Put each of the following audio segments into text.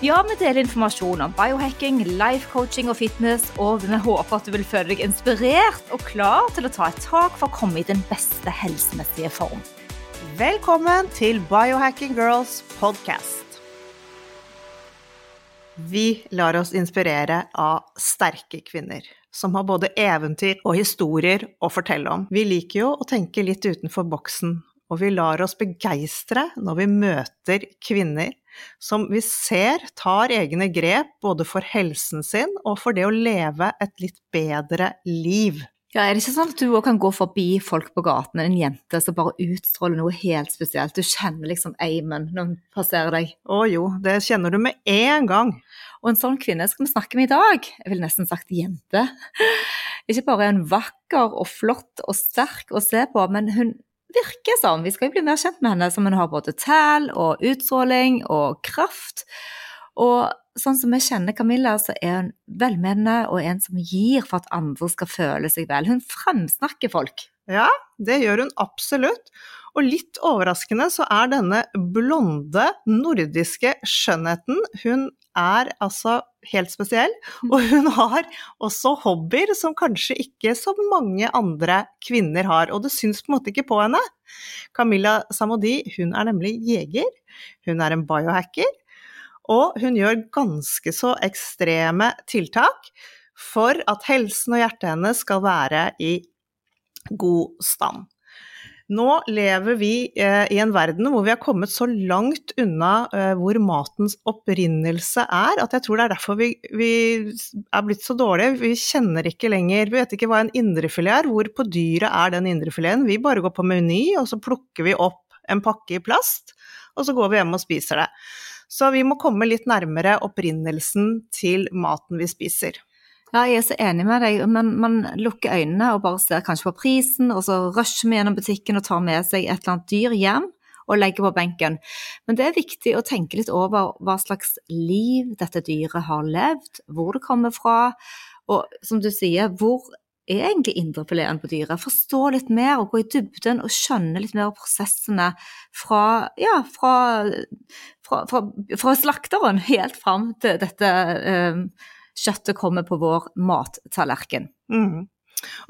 Ja, vi deler informasjon om biohacking, life coaching og fitness, og vi håper at du vil føle deg inspirert og klar til å ta et tak for å komme i den beste helsemessige form. Velkommen til Biohacking Girls podcast. Vi lar oss inspirere av sterke kvinner som har både eventyr og historier å fortelle om. Vi liker jo å tenke litt utenfor boksen, og vi lar oss begeistre når vi møter kvinner som vi ser tar egne grep både for helsen sin og for det å leve et litt bedre liv. Ja, Er det ikke sånn at du òg kan gå forbi folk på gaten, en jente som bare utstråler noe helt spesielt? Du kjenner liksom eimen når hun passerer deg. Å jo, det kjenner du med en gang. Og en sånn kvinne skal vi snakke med i dag. Jeg ville nesten sagt jente. Ikke bare er hun vakker og flott og sterk å se på, men hun virker sånn. Vi skal jo bli mer kjent med henne, som hun har både tæl og utstråling og kraft. Og sånn som vi kjenner Camilla, så er hun velmenende og en som gir for at andre skal føle seg vel. Hun fremsnakker folk. Ja, det gjør hun absolutt. Og litt overraskende så er denne blonde, nordiske skjønnheten Hun er altså helt spesiell, og hun har også hobbyer som kanskje ikke så mange andre kvinner har, og det syns på en måte ikke på henne. Camilla Samodi, hun er nemlig jeger, hun er en biohacker, og hun gjør ganske så ekstreme tiltak for at helsen og hjertet hennes skal være i god stand. Nå lever vi eh, i en verden hvor vi har kommet så langt unna eh, hvor matens opprinnelse er, at jeg tror det er derfor vi, vi, er blitt så dårlige. Vi kjenner ikke lenger Vi vet ikke hva en indrefilet er. Hvor på dyret er den indrefileten? Vi bare går på Meny, og så plukker vi opp en pakke i plast, og så går vi hjem og spiser det. Så vi må komme litt nærmere opprinnelsen til maten vi spiser. Ja, jeg er så enig med deg, men man lukker øynene og bare ser kanskje på prisen, og så rusher vi gjennom butikken og tar med seg et eller annet dyr hjem og legger på benken. Men det er viktig å tenke litt over hva slags liv dette dyret har levd, hvor det kommer fra, og som du sier, hvor er egentlig indrefileten på dyret? Forstå litt mer og gå i dybden og skjønne litt mer prosessene fra, ja, fra, fra, fra, fra slakteren helt fram til dette eh, kjøttet kommer på vår mattallerken. Mm.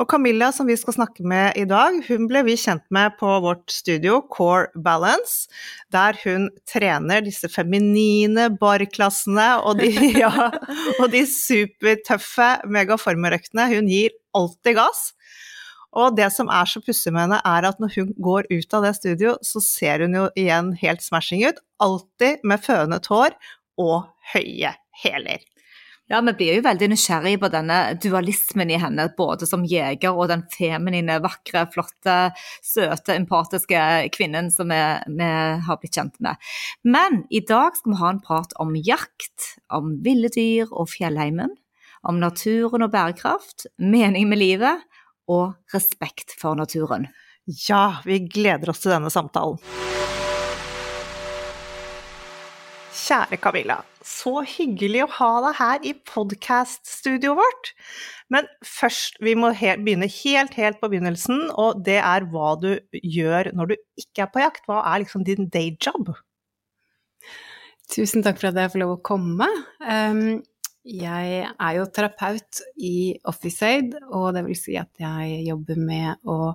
Og Camilla, som vi skal snakke med i dag, hun ble vi kjent med på vårt studio Core Balance, der hun trener disse feminine barklassene og de, ja, og de supertøffe megaformerøktene. Hun gir alltid gass. Og det som er så pussig med henne, er at når hun går ut av det studio, så ser hun jo igjen helt smashing ut. Alltid med fønet hår og høye hæler. Ja, vi blir jo veldig nysgjerrig på denne dualismen i henne, både som jeger og den feminine, vakre, flotte, søte, empatiske kvinnen som vi, vi, har blitt kjent med. Men i dag skal vi ha en prat om jakt, om ville dyr og fjellheimen, om naturen og bærekraft, mening med livet og respekt for naturen. Ja, vi gleder oss til denne samtalen. Kjære Camilla, så hyggelig å ha deg her i podkast-studioet vårt. Men først, vi må he begynne helt, helt på begynnelsen, og det er hva du gjør når du ikke er på jakt. Hva er liksom din dayjob? Tusen takk for at jeg får lov å komme. Um, jeg er jo terapeut i OfficeAid, og det vil si at jeg jobber med å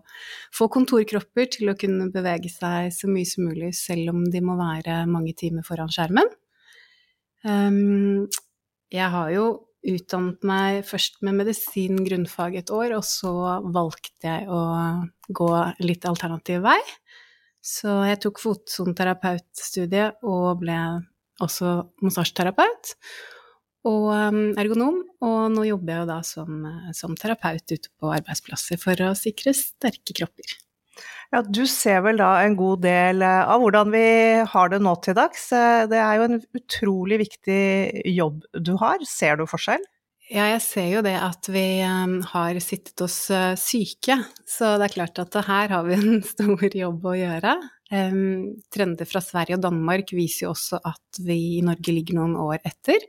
få kontorkropper til å kunne bevege seg så mye som mulig, selv om de må være mange timer foran skjermen. Um, jeg har jo utdannet meg først med medisin grunnfag et år, og så valgte jeg å gå litt alternativ vei. Så jeg tok fotsoneterapeutstudiet og ble også massasjeterapeut og um, ergonom, og nå jobber jeg jo da som, som terapeut ute på arbeidsplasser for å sikre sterke kropper. Ja, du ser vel da en god del eh, av hvordan vi har det nå til dags. Eh, det er jo en utrolig viktig jobb du har. Ser du forskjell? Ja, jeg ser jo det at vi um, har sittet oss syke, så det er klart at her har vi en stor jobb å gjøre. Trender fra Sverige og Danmark viser jo også at vi i Norge ligger noen år etter.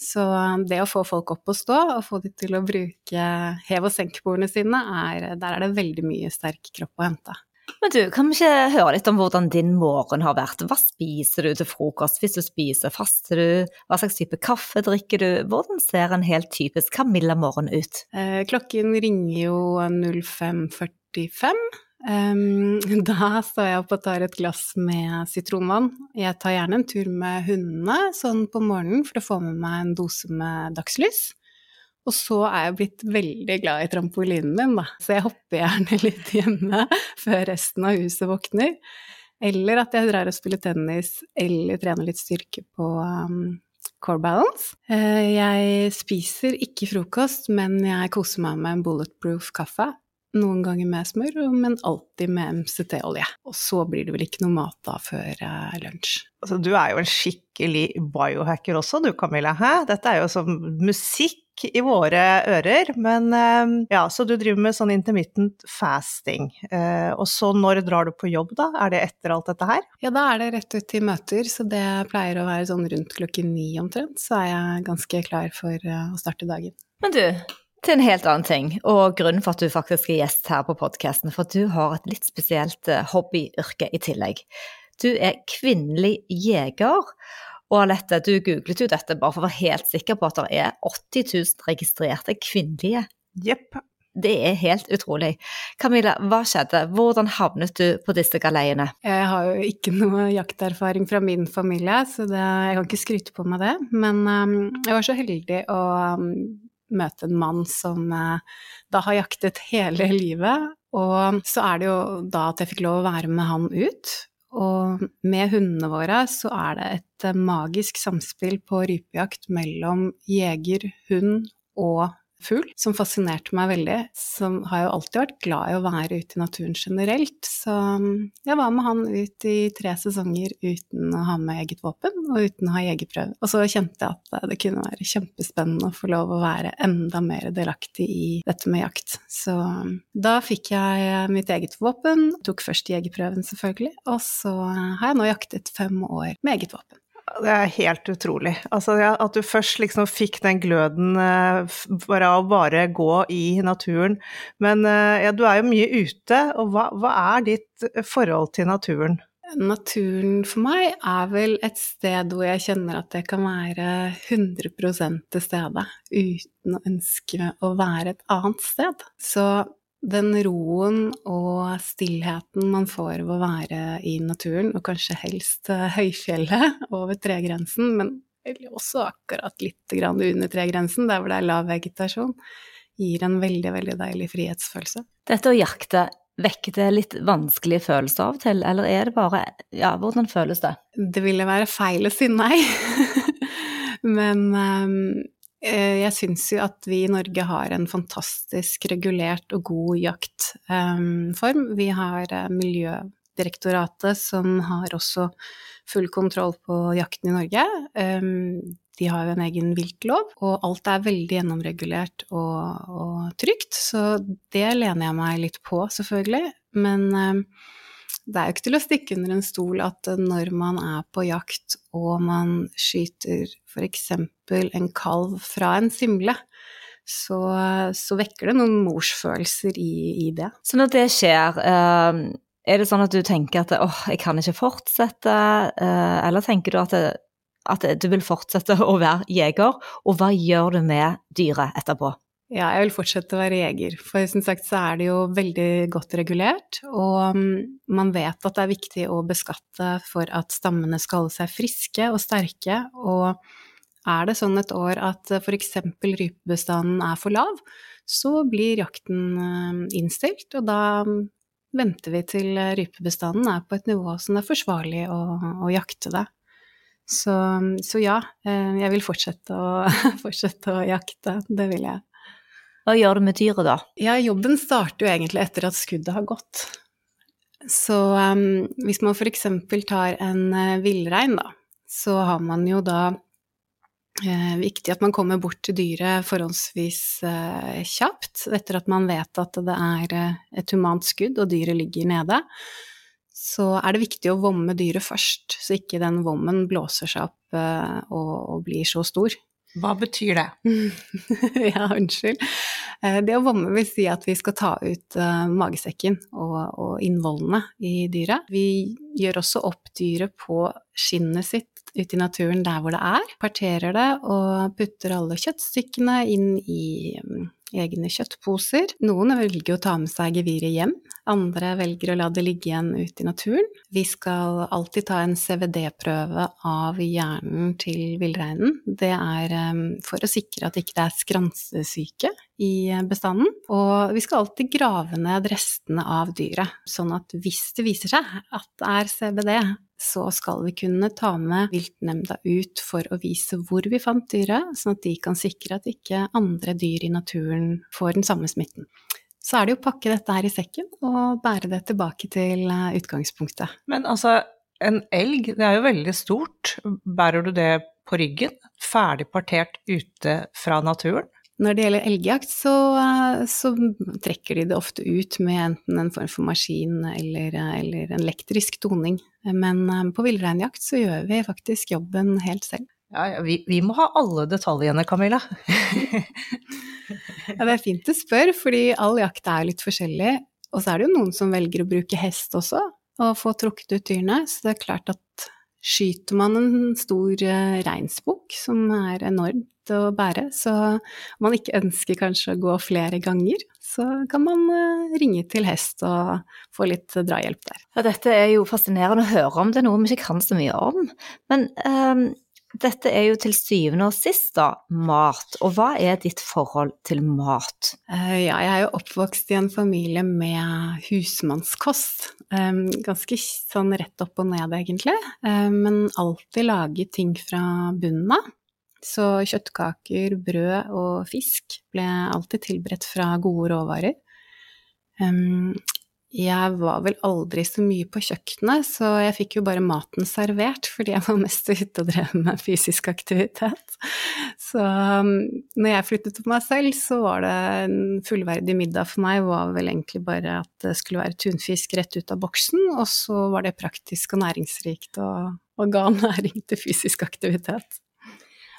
Så um, det å få folk opp og stå, og få dem til å bruke hev- og senkbordene sine, er, der er det veldig mye sterk kropp å hente. Men du, kan vi ikke høre litt om hvordan din morgen har vært? Hva spiser du til frokost hvis du spiser? Faster du? Hva slags type kaffe drikker du? Hvordan ser en helt typisk Camilla-morgen ut? Eh, klokken ringer jo 05.45. Um, da står jeg opp og tar et glass med sitronvann. Jeg tar gjerne en tur med hundene sånn på morgenen for å få med meg en dose med dagslys. Og så er jeg blitt veldig glad i trampolinen min, da. Så jeg hopper gjerne litt hjemme før resten av huset våkner. Eller at jeg drar og spiller tennis, eller trener litt styrke på um, core balance. Uh, jeg spiser ikke frokost, men jeg koser meg med en bulletproof kaffe noen ganger med smør, men alltid med MCT-olje. Og så blir det vel ikke noe mat da før uh, lunsj. Altså, du er jo en skikkelig biohacker også du Camilla. Hæ? Dette er jo som musikk i våre ører. Men uh, ja, så du driver med sånn intermittent fasting. Uh, og så når drar du på jobb da? Er det etter alt dette her? Ja, da er det rett ut til møter, så det pleier å være sånn rundt klokken ni omtrent. Så er jeg ganske klar for å starte dagen. Men du, til en helt annen ting, og grunnen for at du faktisk er gjest her på podkasten, for at du har et litt spesielt eh, hobbyyrke i tillegg. Du er kvinnelig jeger. Og Alette, du googlet jo dette bare for å være helt sikker på at det er 80 000 registrerte kvinnelige. Jepp. Det er helt utrolig. Camilla, hva skjedde? Hvordan havnet du på disse galeiene? Jeg har jo ikke noe jakterfaring fra min familie, så det, jeg kan ikke skryte på meg det. Men um, jeg var så heldig å um, møte en mann som eh, da har jaktet hele livet. Og så er det jo da at jeg fikk lov å være med han ut. Og med hundene våre så er det et eh, magisk samspill på rypejakt mellom jeger, hund og fugl, som fascinerte meg veldig. Som har jo alltid vært glad i å være ute i naturen generelt. Så um, jeg var med han ut i tre sesonger uten å ha med eget våpen, og uten å ha jegerprøve. Og så kjente jeg at det kunne være kjempespennende å få lov å være enda mer delaktig i dette med jakt. Så um, da fikk jeg mitt eget våpen, tok først jegerprøven selvfølgelig, og så har jeg nå jaktet fem år med eget våpen. Det er helt utrolig. Altså, ja, at du først liksom fikk den gløden eh, bare av å bare gå i naturen. Men eh, ja, du er jo mye ute, og hva, hva, er ditt forhold til naturen? Naturen for meg er vel et sted hvor jeg kjenner at jeg kan være 100 til stede uten å ønske å være et annet sted. Så den roen og stillheten man får ved å være i naturen, og kanskje helst eh, høyfjellet over tregrensen, men også akkurat litt under tregrensen, der hvor det er lav vegetasjon, gir en veldig, veldig deilig frihetsfølelse. Dette å jakte, vekker det litt vanskelige følelser av og til, eller er det bare Ja, hvordan føles det? Det ville være feil å si nei. men um, jeg syns jo at vi i Norge har en fantastisk regulert og god jaktform. Vi har eh, Miljødirektoratet som har også full kontroll på jakten i Norge. De har jo en egen viltlov, og alt er veldig gjennomregulert og, og trygt. Så det lener jeg meg litt på, selvfølgelig. Men det er jo ikke til å stikke under en stol at når man er på jakt og man skyter f.eks. en kalv fra en simle, så, så, vekker det noen morsfølelser i, i, det. Så når det skjer, eh, er det sånn at du tenker at åh, jeg kan ikke fortsette, eh, eller tenker du at, det, at du vil fortsette å være jeger, og hva gjør du med dyret etterpå? Ja, jeg vil fortsette å være jeger, for som sagt så er det jo veldig godt regulert, og mm, man vet at det er viktig å beskatte for at stammene skal holde seg friske og sterke, og er det sånn et år at f.eks. rypebestanden er for lav, så blir jakten mm, innstilt, og da mm, venter vi til rypebestanden er på et nivå som det er forsvarlig å, å jakte det. Så, så, ja, eh, jeg vil fortsette å, fortsette å jakte, det vil jeg. Hva gjør du med dyret da? Ja, jobben starter jo egentlig etter at skuddet har gått. Så um, hvis man f.eks. tar en uh, villrein, da, så har man jo da uh, viktig at man kommer bort til dyret forholdsvis uh, kjapt, etter at man vet at det er uh, et humant skudd og dyret ligger nede. Så er det viktig å vomme dyret først, så ikke den vommen blåser seg opp og, og blir så stor. Hva betyr det? ja, unnskyld. Eh, Det å vomme vil si at vi skal ta ut eh, magesekken og, og innvollene i dyret. Vi gjør også opp dyret på skinnet sitt ute i naturen der hvor det er. Parterer det og putter alle kjøttstykkene inn i mm, egne kjøttposer. Noen velger å ta med seg geviret hjem, andre velger å la det ligge igjen ute i naturen. Vi skal alltid ta en CVD-prøve av hjernen til villreinen. Det er eh, for å sikre at det ikke er skransesyke i bestanden. Og vi skal alltid grave ned restene av dyret, sånn at hvis det viser seg at det er CBD, så skal vi kunne ta med viltnemnda ut for å vise hvor vi fant dyret, sånn at de kan sikre at ikke andre dyr i naturen får den samme smitten. Så er det jo å pakke dette her i sekken og bære det tilbake til eh, utgangspunktet. Men altså, en elg, det er jo veldig stort. Bærer du det på ryggen? Ferdig partert ute fra naturen? Når det gjelder elgjakt, så, eh, så trekker de det ofte ut med enten en form for maskin eller, eh, eller en elektrisk toning. Men eh, på villreinjakt så gjør vi faktisk jobben helt selv. Ja, ja, vi, vi må ha alle detaljene, Camilla. Ja, det er fint du spør, fordi all jakt er litt forskjellig. Og så er det jo noen som velger å bruke hest også, og få trukket ut dyrene. Så det er klart at skyter man en stor eh, reinsbukk, som er enormt å bære, så om man ikke ønsker kanskje å gå flere ganger, så kan man eh, ringe til hest og få litt drahjelp der. Ja, dette er jo fascinerende å høre om, det er noe vi ikke kan så mye om. Men ehm, dette er jo til syvende og sist da mat, og hva er ditt forhold til mat? Uh, Ja, jeg er jo oppvokst i en familie med husmannskost. Um, Ganske sånn rett opp og ned, egentlig. Eh, Men alltid lage ting fra bunnen av. Så kjøttkaker, brød og fisk ble alltid tilberedt fra gode råvarer. Um, Jeg var vel aldri så mye på kjøkkenet, så jeg fikk jo bare maten servert fordi jeg var mest ute og drev med fysisk aktivitet. Så um, når jeg flyttet på meg selv, så var det en fullverdig middag for meg, var vel egentlig bare at det skulle være tunfisk rett ut av boksen, og så var det praktisk og næringsrikt og, og ga næring til fysisk aktivitet.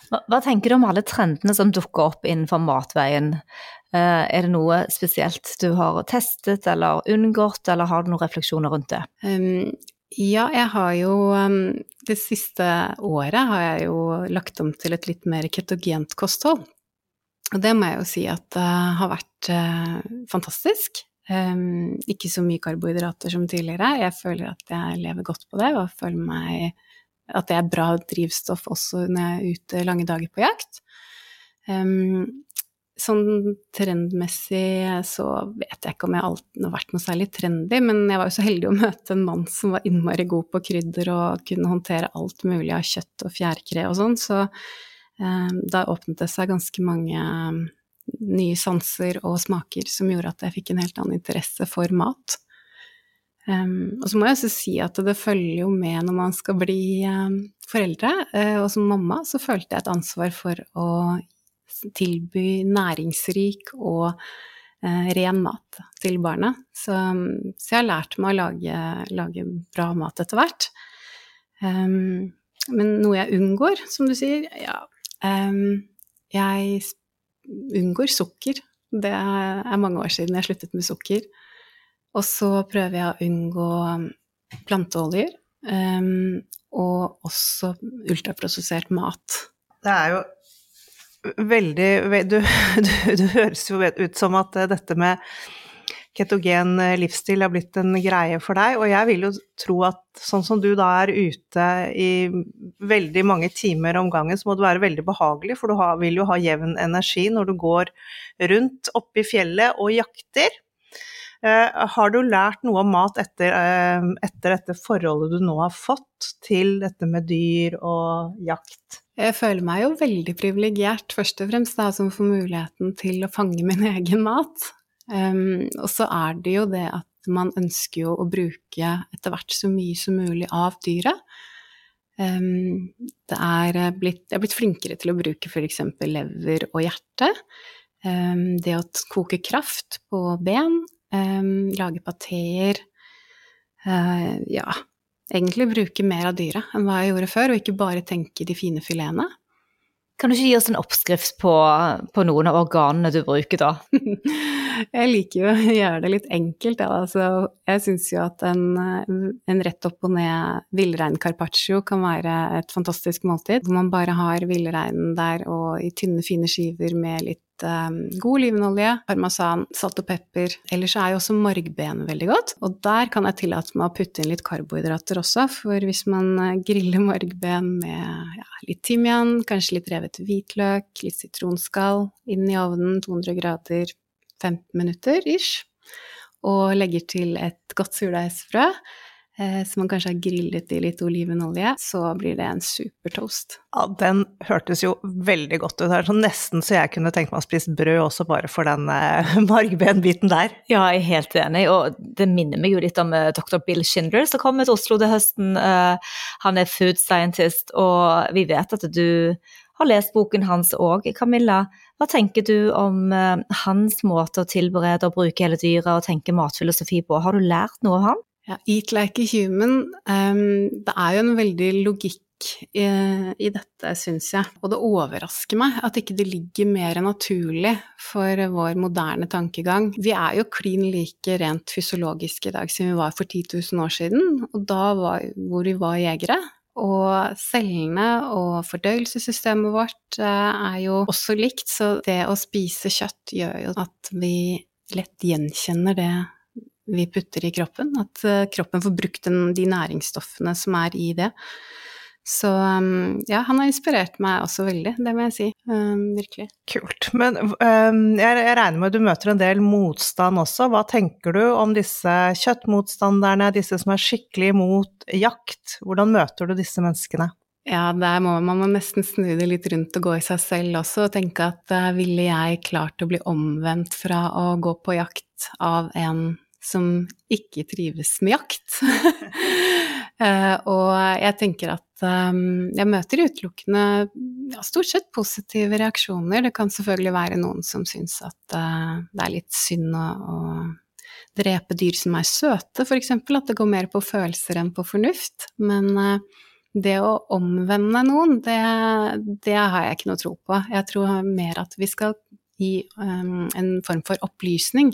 Hva, hva tenker du om alle trendene som dukker opp innenfor matveien? Eh, er det noe spesielt du har testet eller unngått, eller har du noen refleksjoner rundt det? Um, ja, jeg har jo um, Det siste året har jeg jo lagt om til et litt mer ketogent kosthold. Og det må jeg jo si at uh, har vært uh, fantastisk. Um, ikke så mye karbohydrater som tidligere. Jeg føler at jeg lever godt på det, og føler meg at det er bra drivstoff også når jeg er ute lange dager på jakt. Um, sånn trendmessig så vet jeg ikke om jeg alltid har vært noe særlig trendy, men jeg var jo så heldig å møte en mann som var innmari god på krydder og kunne håndtere alt mulig av kjøtt og fjærkre og sånn, så eh, da åpnet det seg ganske mange um, nye sanser og smaker som gjorde at jeg fikk en helt annen interesse for mat. Um, og så må jeg også si at det følger jo med når man skal bli um, foreldre, uh, og som mamma så følte jeg et ansvar for å tilby næringsrik og uh, ren mat til barna. Så, så, jeg har lært meg å lage, lage bra mat etter hvert. Um, men noe jeg unngår, som du sier, ja um, Jeg unngår sukker. Det er mange år siden jeg sluttet med sukker. Og så prøver jeg å unngå um, planteoljer, um, og også ultraprosessert mat. Det er jo veldig Du, du, du høres jo ut som at eh, dette med ketogen eh, livsstil har blitt en greie for deg, og jeg vil jo tro at sånn som du da er ute i veldig mange timer om gangen, så må det være veldig behagelig, for du har, vil jo ha jevn energi når du går rundt oppe i fjellet og jakter. Uh, har du lært noe om mat etter, uh, etter, dette forholdet du nå har fått til dette med dyr og jakt? Jeg føler meg jo veldig privilegert, først og fremst, da, som får muligheten til å fange min egen mat. Um, og så er det jo det at man ønsker jo å bruke etter hvert så mye som mulig av dyret. Um, det er blitt, jeg er blitt flinkere til å bruke f.eks. lever og hjerte. Um, det å koke kraft på ben, um, lage pateer uh, Ja, egentlig bruke mer av dyret enn hva jeg gjorde før, og ikke bare tenke de fine filetene. Kan du ikke gi oss en oppskrift på, på noen av organene du bruker da? jeg liker jo å gjøre det litt enkelt, ja. altså, jeg syns jo at en, en, rett opp og ned villrein carpaccio kan være et fantastisk måltid, hvor man bare har villreinen der og i tynne, fine skiver med litt god olivenolje, parmesan, salt og pepper. Ellers er jo også margben veldig godt, og der kan jeg tillate meg å putte inn litt karbohydrater også, for hvis man eh, griller margben med ja, litt timian, kanskje litt revet hvitløk, litt sitronskall, inn i ovnen 200 grader 15 minutter ish, og legger til et godt surdeigsfrø, Eh, som man kanskje har grillet i litt olivenolje, så blir det en supertoast. Ja, den hørtes jo veldig godt ut. her, er sånn nesten så jeg kunne tenkt meg å spise brød også bare for den eh, margbenbiten der. Ja, jeg er helt enig, og det minner meg jo litt om eh, dr. Bill Schindler som kommer til Oslo til høsten. Eh, han er food scientist, og vi vet at du har lest boken hans òg. Camilla, hva tenker du om eh, hans måte å tilberede og bruke hele dyret og tenke matfilosofi på? Har du lært noe av han? Ja, eat like a human. Um, det er jo en veldig logikk i, i dette, syns jeg. Og det overrasker meg at ikke det ligger mer naturlig for vår moderne tankegang. Vi er jo klin like rent fysiologiske i dag som vi var for 10 000 år siden, og da var, hvor vi var jegere. Og cellene og fordøyelsessystemet vårt eh, er jo også likt, så det å spise kjøtt gjør jo at vi lett gjenkjenner det vi putter i kroppen. At uh, kroppen får brukt den, de næringsstoffene som er i det. Så um, ja, han har inspirert meg også veldig, det må jeg si. Um, virkelig. Kult. Men um, jeg, jeg, regner med at du møter en del motstand også. Hva tenker du om disse kjøttmotstanderne, disse som er skikkelig imot jakt? Hvordan møter du disse menneskene? Ja, der må man må nesten snu det litt rundt og gå i seg selv også og tenke at uh, ville jeg klart å bli omvendt fra å gå på jakt av en som ikke trives med jakt. uh, og jeg tenker at um, jeg møter utelukkende ja, stort sett positive reaksjoner. Det kan selvfølgelig være noen som syns at uh, det er litt synd å, å, drepe dyr som er søte, f.eks. At det går mer på følelser enn på fornuft. Men uh, det å omvende noen, det, det, har jeg ikke noe tro på. Jeg tror mer at vi skal gi um, en form for opplysning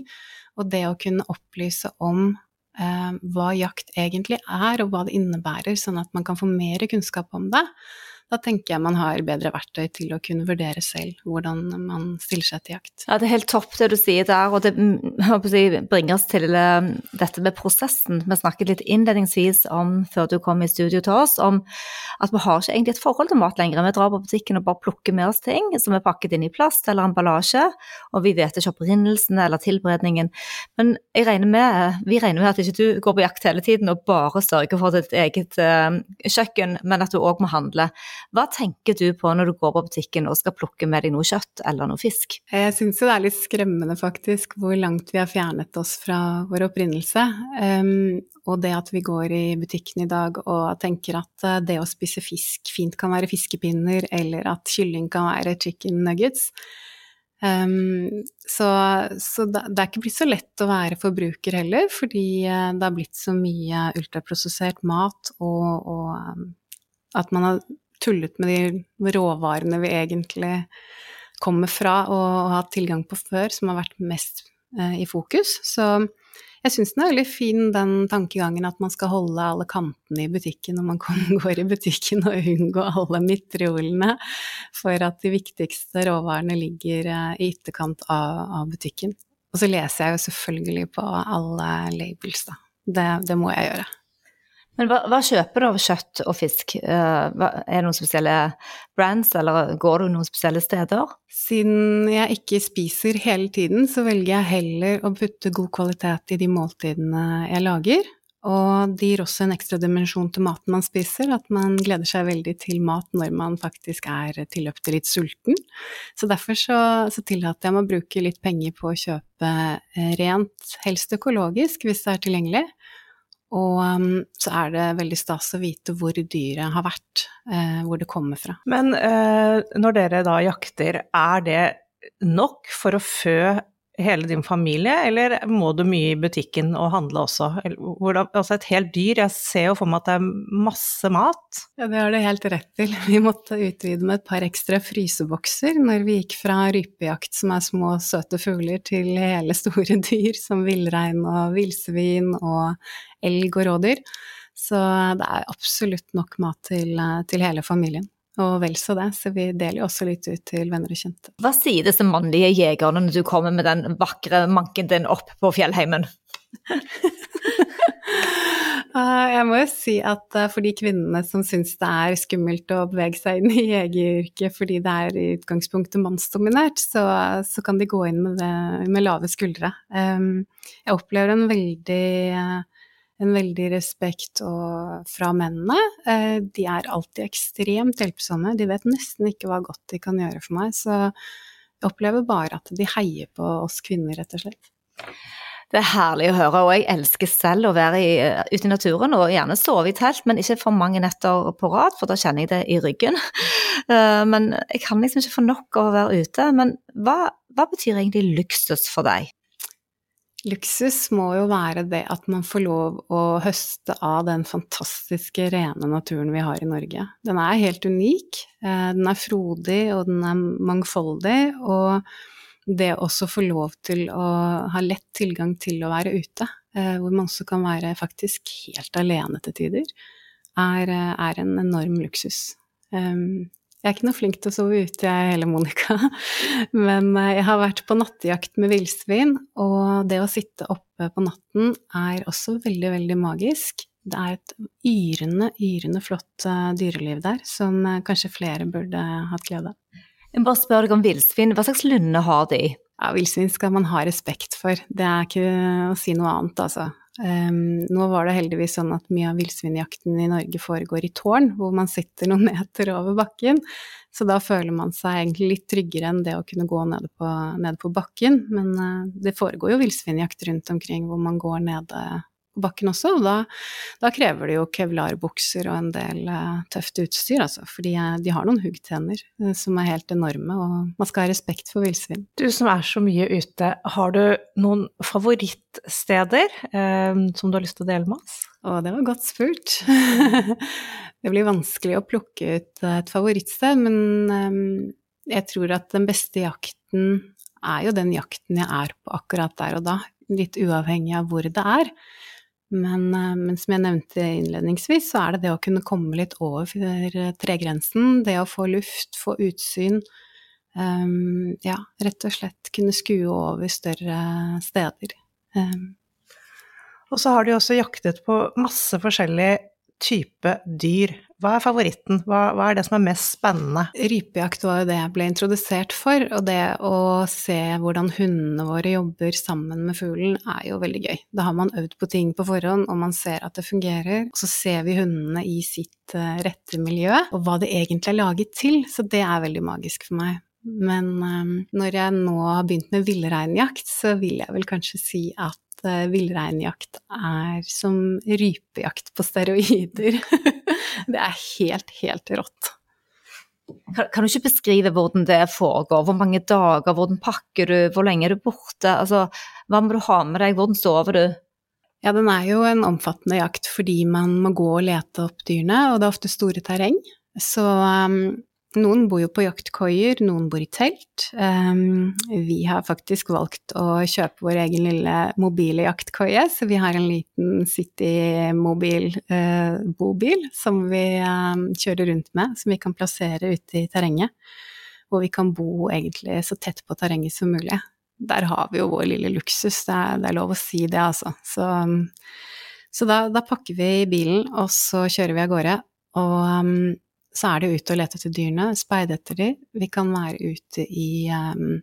og det å kunne opplyse om eh, hva jakt egentlig er, og hva det innebærer, sånn at man kan få mer kunnskap om det, da tenker jeg man har bedre verktøy til å kunne vurdere selv hvordan man stiller seg til jakt. Ja, det er helt topp det du sier der, og det bringer oss til uh, dette med prosessen. Vi snakket litt innledningsvis om, før du kom i studio til oss, om at vi har ikke egentlig et forhold til mat lenger. Vi drar på butikken og bare plukker med oss ting som er pakket inn i plast eller emballasje, og vi vet ikke opprinnelsen eller tilberedningen. Men regner med, vi regner med at ikke du går på jakt hele tiden og bare sørger for ditt eget uh, kjøkken, men at du òg må handle. Hva tenker du på når du går på butikken og skal plukke med deg noe kjøtt eller noe fisk? Jeg syns jo det er litt skremmende faktisk hvor langt vi har fjernet oss fra vår opprinnelse. Um, og det at vi går i butikken i dag og tenker at eh, det å spise fisk fint kan være fiskepinner, eller at kylling kan være chicken nuggets. Um, så, så det, det, er ikke blitt så lett å være forbruker heller, fordi eh, det har blitt så mye ultraprosessert mat, og, og at man har tullet med de råvarene vi egentlig kommer fra og, har hatt tilgang på før, som har vært mest eh, i fokus. Så jeg syns den er veldig fin, den tankegangen at man skal holde alle kantene i butikken når man går i butikken, og unngå alle midtreolene, for at de viktigste råvarene ligger eh, i ytterkant av, av, butikken. Og så leser jeg jo selvfølgelig på alle labels, da. Det, det må jeg gjøre. Men hva, hva, kjøper du av kjøtt og fisk? Uh, er det noen spesielle brands, eller går du noen spesielle steder? Siden jeg ikke spiser hele tiden, så velger jeg heller å putte god kvalitet i de måltidene jeg lager. Og det gir også en ekstra dimensjon til maten man spiser, at man gleder seg veldig til mat når man faktisk er tilløpte litt sulten. Så derfor så, så tillater jeg meg å bruke litt penger på å kjøpe eh, rent, helst økologisk hvis det er tilgjengelig Og um, så er det veldig stas å vite hvor dyret har vært, eh, hvor det kommer fra. Men eh, når dere da jakter, er det nok for å fø hele din familie, eller må du mye i butikken og handle også? Hvordan, altså et helt dyr, jeg ser jo for meg at det er masse mat. Ja, det har du helt rett til. Vi måtte utvide med et par ekstra frysebokser når vi gikk fra rypejakt, som er små, søte fugler, til hele store dyr som villrein og villsvin og elg og rådyr. Så det er absolutt nok mat til, til hele familien og vel så det, så vi deler jo også litt ut til venner og kjente. Hva sier disse mannlige jegerne når du kommer med den vakre manken din opp på fjellheimen? Eh, jeg må jo si at eh, for de kvinnene som syns det er skummelt å bevege seg inn i jegeryrket fordi det er i utgangspunktet mannsdominert, så, så kan de gå inn med, det, med lave skuldre. Eh, jeg opplever en veldig en veldig respekt fra mennene. Eh, de er alltid ekstremt hjelpsomme. De vet nesten ikke hva godt de kan gjøre for meg. Så jeg opplever bare at de heier på oss kvinner, rett og slett. Det er herlig å høre, og jeg elsker selv å være i, ute i naturen og gjerne sove i telt, men ikke for mange netter på rad, for da kjenner jeg det i ryggen. Eh, men jeg kan liksom ikke få nok av å være ute. Men hva, hva betyr egentlig luksus for deg? Luksus må jo være det at man får lov å høste av den fantastiske, rene naturen vi har i Norge. Den er helt unik. Eh, den er frodig, og den er mangfoldig. Og det også få lov til å ha lett tilgang til å være ute, eh, hvor man også kan være faktisk helt alene til tider, er, eh, en enorm luksus. Jeg er ikke noe flink til å sove ute, jeg heller, Monica. Men eh, jeg har vært på nattejakt med villsvin, og det å sitte oppe på natten er også veldig, veldig magisk. Det er et yrende, yrende flott eh, dyreliv der, som eh, kanskje flere burde hatt glede av. Jeg bare spør deg om villsvin. Hva slags lunde har de? Ja, Villsvin skal man ha respekt for. Det er ikke å si noe annet, altså. Um, nå var det heldigvis sånn at mye av villsvinjakten i Norge foregår i tårn, hvor man sitter noen meter over bakken. Så da føler man seg egentlig litt tryggere enn det å kunne gå nede på, nede på bakken. Men uh, det foregår jo villsvinjakt rundt omkring hvor man går nede bakken også, og da, da krever det jo kevlarbukser og en del uh, tøft utstyr, altså. For de, de har noen huggtenner uh, som er helt enorme, og man skal ha respekt for villsvin. Du som er så mye ute, har du noen favorittsteder uh, som du har lyst til å dele med oss? Å, det var godt spurt. det blir vanskelig å plukke ut et favorittsted, men um, jeg tror at den beste jakten er jo den jakten jeg er på akkurat der og da, litt uavhengig av hvor det er. Men, eh, men, som jeg nevnte innledningsvis, så er det det å kunne komme litt over tregrensen, det å få luft, få utsyn. Um, ja, rett og slett kunne skue over større steder. Um. Og så har de også jaktet på masse forskjellige type dyr. Hva er favoritten? Hva, hva, er det som er mest spennende? Rypejakt var jo det jeg ble introdusert for, og det å se hvordan hundene våre jobber sammen med fuglen er jo veldig gøy. Da har man øvd på ting på forhånd, og man ser at det fungerer. Og så ser vi hundene i sitt uh, rette miljø, og hva det egentlig er laget til, så det er veldig magisk for meg. Men um, når jeg nå har begynt med villreinjakt, så vil jeg vel kanskje si at uh, villreinjakt er som rypejakt på steroider. det er helt, helt rått. Kan, kan, du ikke beskrive hvordan det foregår? Hvor mange dager, hvordan pakker du, hvor lenge er du borte? Altså, hva må du ha med deg, hvordan sover du? Ja, den er jo en omfattende jakt fordi man må gå og lete opp dyrene, og det er ofte store terreng. Så um, noen bor jo på jaktkoier, noen bor i telt. Um, vi har faktisk valgt å kjøpe vår egen lille mobile jaktkoie, så vi har en liten City-mobil uh, bobil som vi um, kjører rundt med, som vi kan plassere ute i terrenget. Hvor vi kan bo egentlig så tett på terrenget som mulig. Der har vi jo vår lille luksus, det er, det er lov å si det, altså. Så, så da, da, pakker vi bilen, og så kjører vi av gårde. Og så er det ute og lete etter dyrene, speide etter dem. Vi kan være ute i um,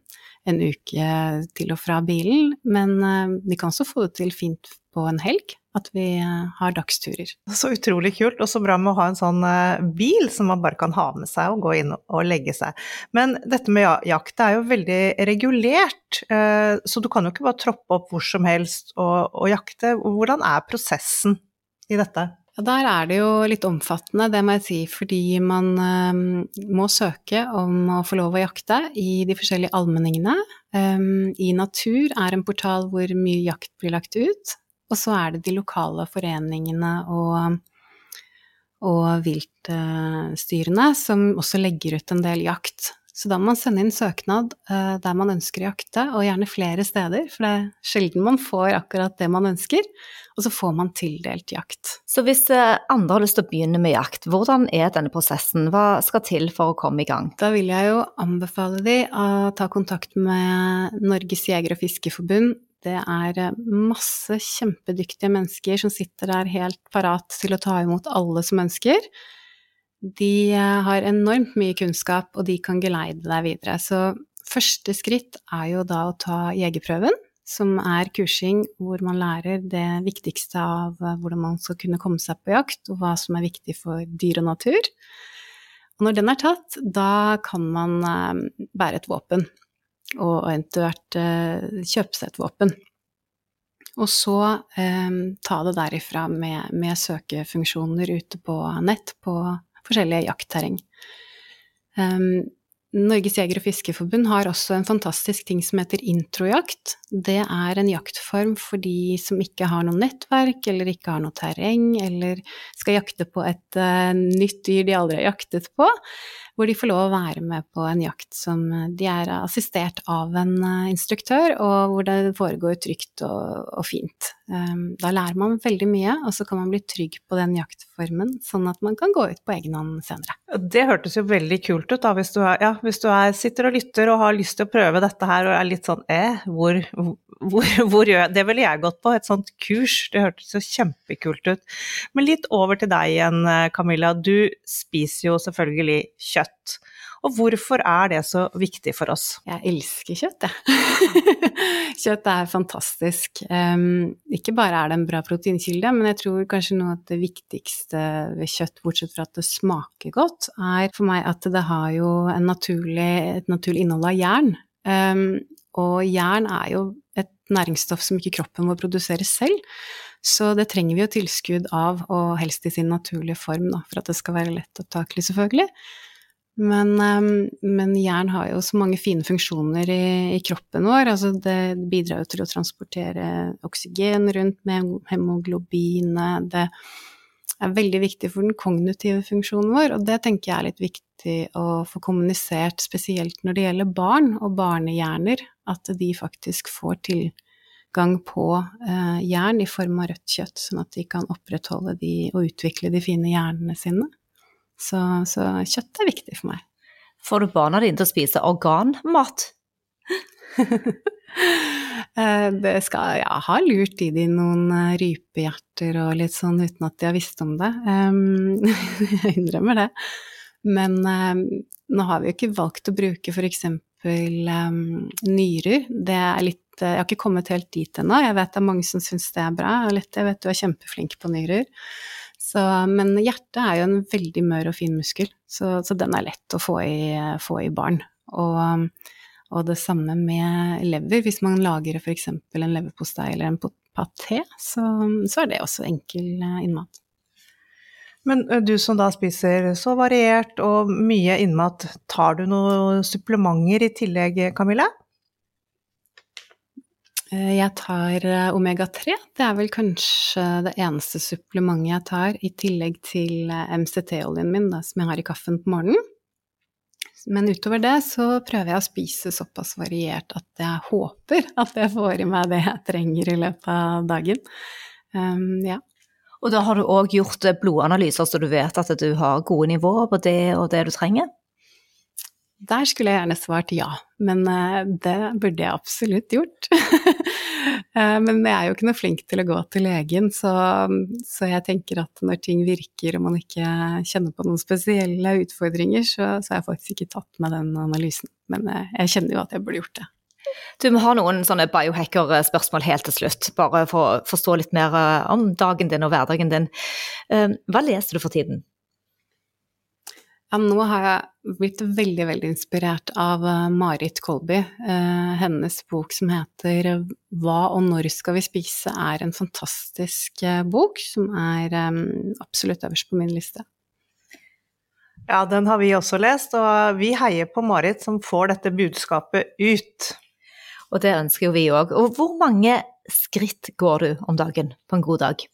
en uke til og fra bilen, men uh, vi kan også få det til fint på en helg, at vi uh, har dagsturer. Så utrolig kult, og så bra med å ha en sånn uh, bil som man bare kan ha med seg og gå inn og legge seg. Men dette med jakt er jo veldig regulert, så du kan jo ikke bare troppe opp hvor som helst og, og jakte. Hvordan er prosessen? i dette? Ja, der er det jo litt omfattende, det må jeg si, fordi man um, må søke om å få lov å jakte i de forskjellige allmenningene. Um, I Natur er en portal hvor mye jakt blir lagt ut, og så er det de lokale foreningene og, og viltstyrene som også legger ut en del jakt. Så da må man sende inn søknad uh, der man ønsker å jakte, og gjerne flere steder, for det er sjelden man får akkurat det man ønsker, og så får man tildelt jakt. Så hvis uh, andre har lyst til å begynne med jakt, hvordan er denne prosessen? Hva skal til for å komme i gang? Da vil jeg jo anbefale de å ta kontakt med Norges jeger- og fiskeforbund. Det er eh, masse kjempedyktige mennesker som sitter der helt parat til å ta imot alle som ønsker de eh, har enormt mye kunnskap, og de kan geleide deg videre. Så første skritt er jo da å ta jegerprøven, som er kursing hvor man lærer det viktigste av eh, hvordan man skal kunne komme seg på jakt, og hva som er viktig for dyr og natur. Og når den er tatt, da kan man eh, bære et våpen, og eventuelt kjøpe seg et våpen. Og så eh, ta det derifra med, med søkefunksjoner ute på nett på forskjellige jaktterreng. Um, Norges jeger- og fiskerforbund har også en fantastisk ting som heter introjakt. Det er en jaktform for de som ikke har noe nettverk, eller ikke har noe terreng, eller skal jakte på et uh, nytt dyr de aldri har jaktet på hvor de får lov å være med på en jakt som eh, de er assistert av en eh, instruktør, og hvor det foregår trygt og, og fint. Ehm, da lærer man veldig mye, og så kan man bli trygg på den jaktformen, sånn at man kan gå ut på egen hånd senere. Det hørtes jo veldig kult ut, da, hvis du, er, ja, hvis du er, sitter og lytter og har lyst til å prøve dette her og er litt sånn eh, hvor, hvor, hvor gjør jeg Det ville jeg gått på, et sånt kurs. Det hørtes jo kjempekult ut. Men litt over til deg igjen, eh, Camilla. Du spiser jo selvfølgelig kjøtt. Og hvorfor er det så viktig for oss? Jeg elsker kjøtt, jeg. kjøtt er fantastisk. Um, ikke bare er det en bra proteinkilde, men jeg tror kanskje noe av det viktigste ved kjøtt, bortsett fra at det smaker godt, er for meg at det har jo naturlig, et naturlig innhold av jern. Um, og jern er jo et næringsstoff som ikke kroppen vår produserer selv. Så det trenger vi jo tilskudd av, og helst i sin naturlige form, da, for at det skal være lett opptakelig, selvfølgelig. Men, um, men, jern har jo så mange fine funksjoner i, i kroppen vår. Altså det bidrar jo til å transportere oksygen rundt med hemoglobinet. Det er veldig viktig for den kognitive funksjonen vår, og det tenker jeg er litt viktig å få kommunisert, spesielt når det gjelder barn og barnehjerner, at de faktisk får tilgang på eh, jern i form av rødt kjøtt, sånn at de kan opprettholde de og utvikle de fine hjernene sine. Så, så kjøtt er viktig for meg. Får du barna dine til å spise organmat? Eh, det skal Jeg har lurt i de noen eh, rypehjerter og litt sånn uten at de har visst om det. jeg innrømmer det. Men nå har vi jo ikke valgt å bruke f.eks. Nyrer. Det er litt Jeg har ikke kommet helt dit ennå. Jeg vet det er mange som syns det er bra. Jeg vet du er kjempeflink på nyrer. Så, men hjertet er jo en veldig mør og fin muskel, så, så den er lett å få i, få i barn. Og, og, det samme med lever. Hvis man lager f.eks. en leverpostei eller en paté, så, så, er det også enkel eh, innmat. Men eh, du som da spiser så variert og mye innmat, tar du noen supplementer i tillegg, Camilla? Eh, jeg tar eh, omega-3. Det er vel kanskje det eneste supplementet jeg tar, i tillegg til eh, MCT-oljen min, da, som jeg har i kaffen på morgenen. Men utover det så prøver jeg å spise såpass variert at jeg håper at jeg får i meg det jeg trenger i løpet av dagen. Um, ja. Og da har du òg gjort blodanalyser, så du vet at du har gode nivåer på det og det du trenger? Der skulle jeg gjerne svart ja, men uh, det burde jeg absolutt gjort. uh, men jeg er jo ikke noe flink til å gå til legen, så, så, jeg tenker at når ting virker og man ikke kjenner på noen spesielle utfordringer, så, så har jeg faktisk ikke tatt med den analysen. Men uh, jeg kjenner jo at jeg burde gjort det. Du må ha noen sånne biohacker-spørsmål helt til slutt, bare for å forstå litt mer om dagen din og hverdagen din. Hva leser du for tiden? Ja, nå har jeg blitt veldig, veldig inspirert av uh, Marit Kolby. Uh, hennes bok som heter 'Hva og når skal vi spise?' er en fantastisk bok som er absolutt øverst på min liste. Ja, den har vi også lest, og vi heier på Marit som får dette budskapet ut. Og det ønsker jo vi òg. Og hvor mange skritt går du om dagen på en god dag?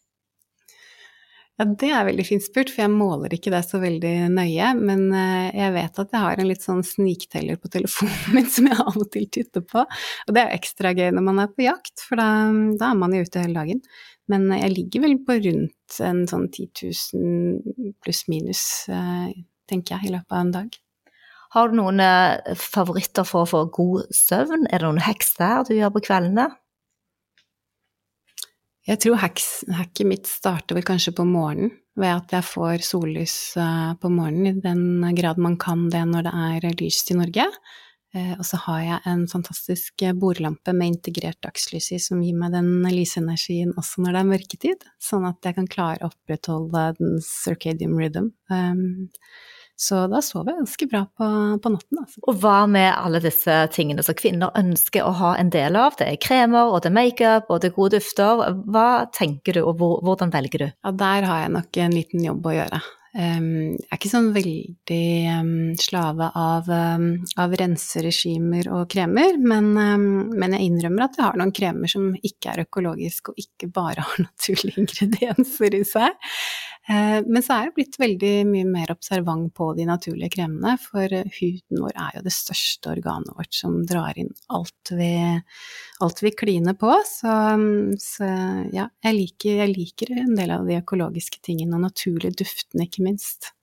Ja, det er veldig fint spurt, for jeg måler ikke det så veldig nøye. Men eh, jeg vet at jeg har en litt sånn snikteller på telefonen min som jeg av og til titter på. Og det er ekstra gøy når man er på jakt, for da, da er man jo ute hele dagen. Men jeg ligger vel på rundt en sånn 10 000 pluss minus, eh, tenker jeg, i løpet av en dag. Har du noen eh, favoritter for å få god søvn? Er det noen hekser du gjør på kveldene? Jeg tror hacket mitt starter vel kanskje på morgenen, ved at jeg får sollys eh, på morgenen, i den grad man kan det når det er lyst i Norge. Eh, og så har jeg en fantastisk bordlampe med integrert dagslys i, som gir meg den lysenergien også når det er mørketid, sånn at jeg kan klare å opprettholde den circadian rhythm. Um, så da sover jeg ganske bra på, på natten. Altså. Og hva med alle disse tingene som kvinner ønsker å ha en del av? Det er kremer, og det er makeup, og det er gode dufter. Hva tenker du, og hvordan velger du? Ja, der har jeg nok en liten jobb å gjøre. Um, jeg er ikke sånn veldig um, slave av, um, av renseregimer og kremer, men, men, jeg innrømmer at jeg har noen kremer som ikke er økologiske og ikke bare har naturlige ingredienser i seg. Eh, men så er jeg blitt veldig mye mer observant på de naturlige kremene, for huden vår er jo det største organet vårt som drar inn alt vi, alt vi kliner på. Så, så ja, jeg liker, jeg liker, en del av de økologiske tingene, og naturlige duftene ikke minst.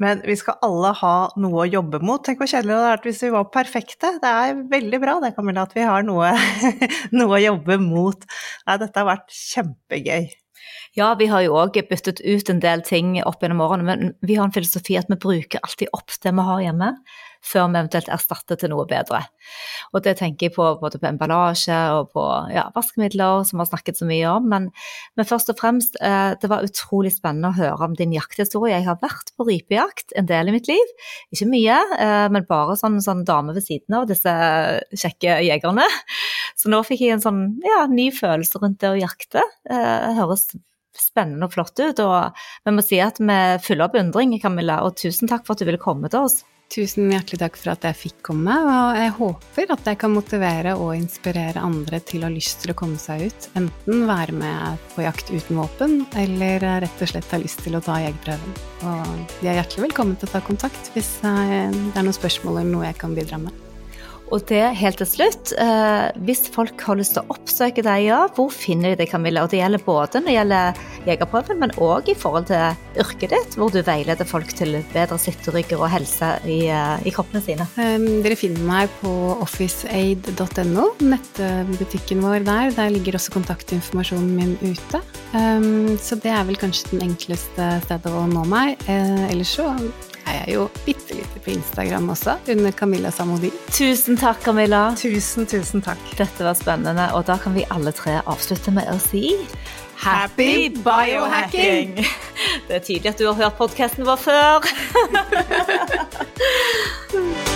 Men vi skal alle ha noe å jobbe mot. Tenk hvor kjedelig det hadde vært hvis vi var perfekte. Det er veldig bra det, Camilla, at vi har noe, noe å jobbe mot. Nei, dette har vært kjempegøy. Ja, vi har jo òg byttet ut en del ting opp gjennom årene, men vi har en filosofi at vi bruker alltid opp det vi har hjemme, før vi eventuelt erstatter til noe bedre. Og det tenker jeg på både på emballasje og på ja, vaskemidler, som vi har snakket så mye om. Men, men, først og fremst, eh, det var utrolig spennende å høre om din jakthistorie. Jeg har vært på rypejakt en del i mitt liv. Ikke mye, eh, men bare sånn, sånn dame ved siden av disse kjekke jegerne. Så nå fikk jeg en sånn ja, ny følelse rundt det å jakte. Eh, høres spennende og flott ut. Og vi må si at vi fyller opp undring, Camilla, og tusen takk for at du ville komme til oss. Tusen hjertelig takk for at jeg fikk komme, og jeg håper at jeg kan motivere og inspirere andre til å ha lyst til å komme seg ut. Enten være med på jakt uten våpen, eller rett og slett ha lyst til å ta jegerprøven. Og de er hjertelig velkommen til å ta kontakt hvis det er noen spørsmål eller noe jeg kan bidra med. Og det helt til slutt, eh, hvis folk har lyst til å oppsøke deg, ja, hvor finner de deg, Camilla? Og det gjelder både når det gjelder jegerprøven, men òg i forhold til yrket ditt, hvor du veileder folk til bedre sitterygger og helse i, eh, i kroppene sine. Um, dere finner meg på officeaid.no, nettbutikken vår der. Der ligger også kontaktinformasjonen min ute. Um, så det er vel kanskje den enkleste stedet å nå meg. Uh, ellers så er jeg jo bitte lite på Instagram også, under Camilla Samodin. Tusen takk, Camilla. Tusen, tusen takk. Dette var spennende, og da kan vi alle tre avslutte med å si Happy biohacking! Det er tydelig at du har hørt podkasten vår før.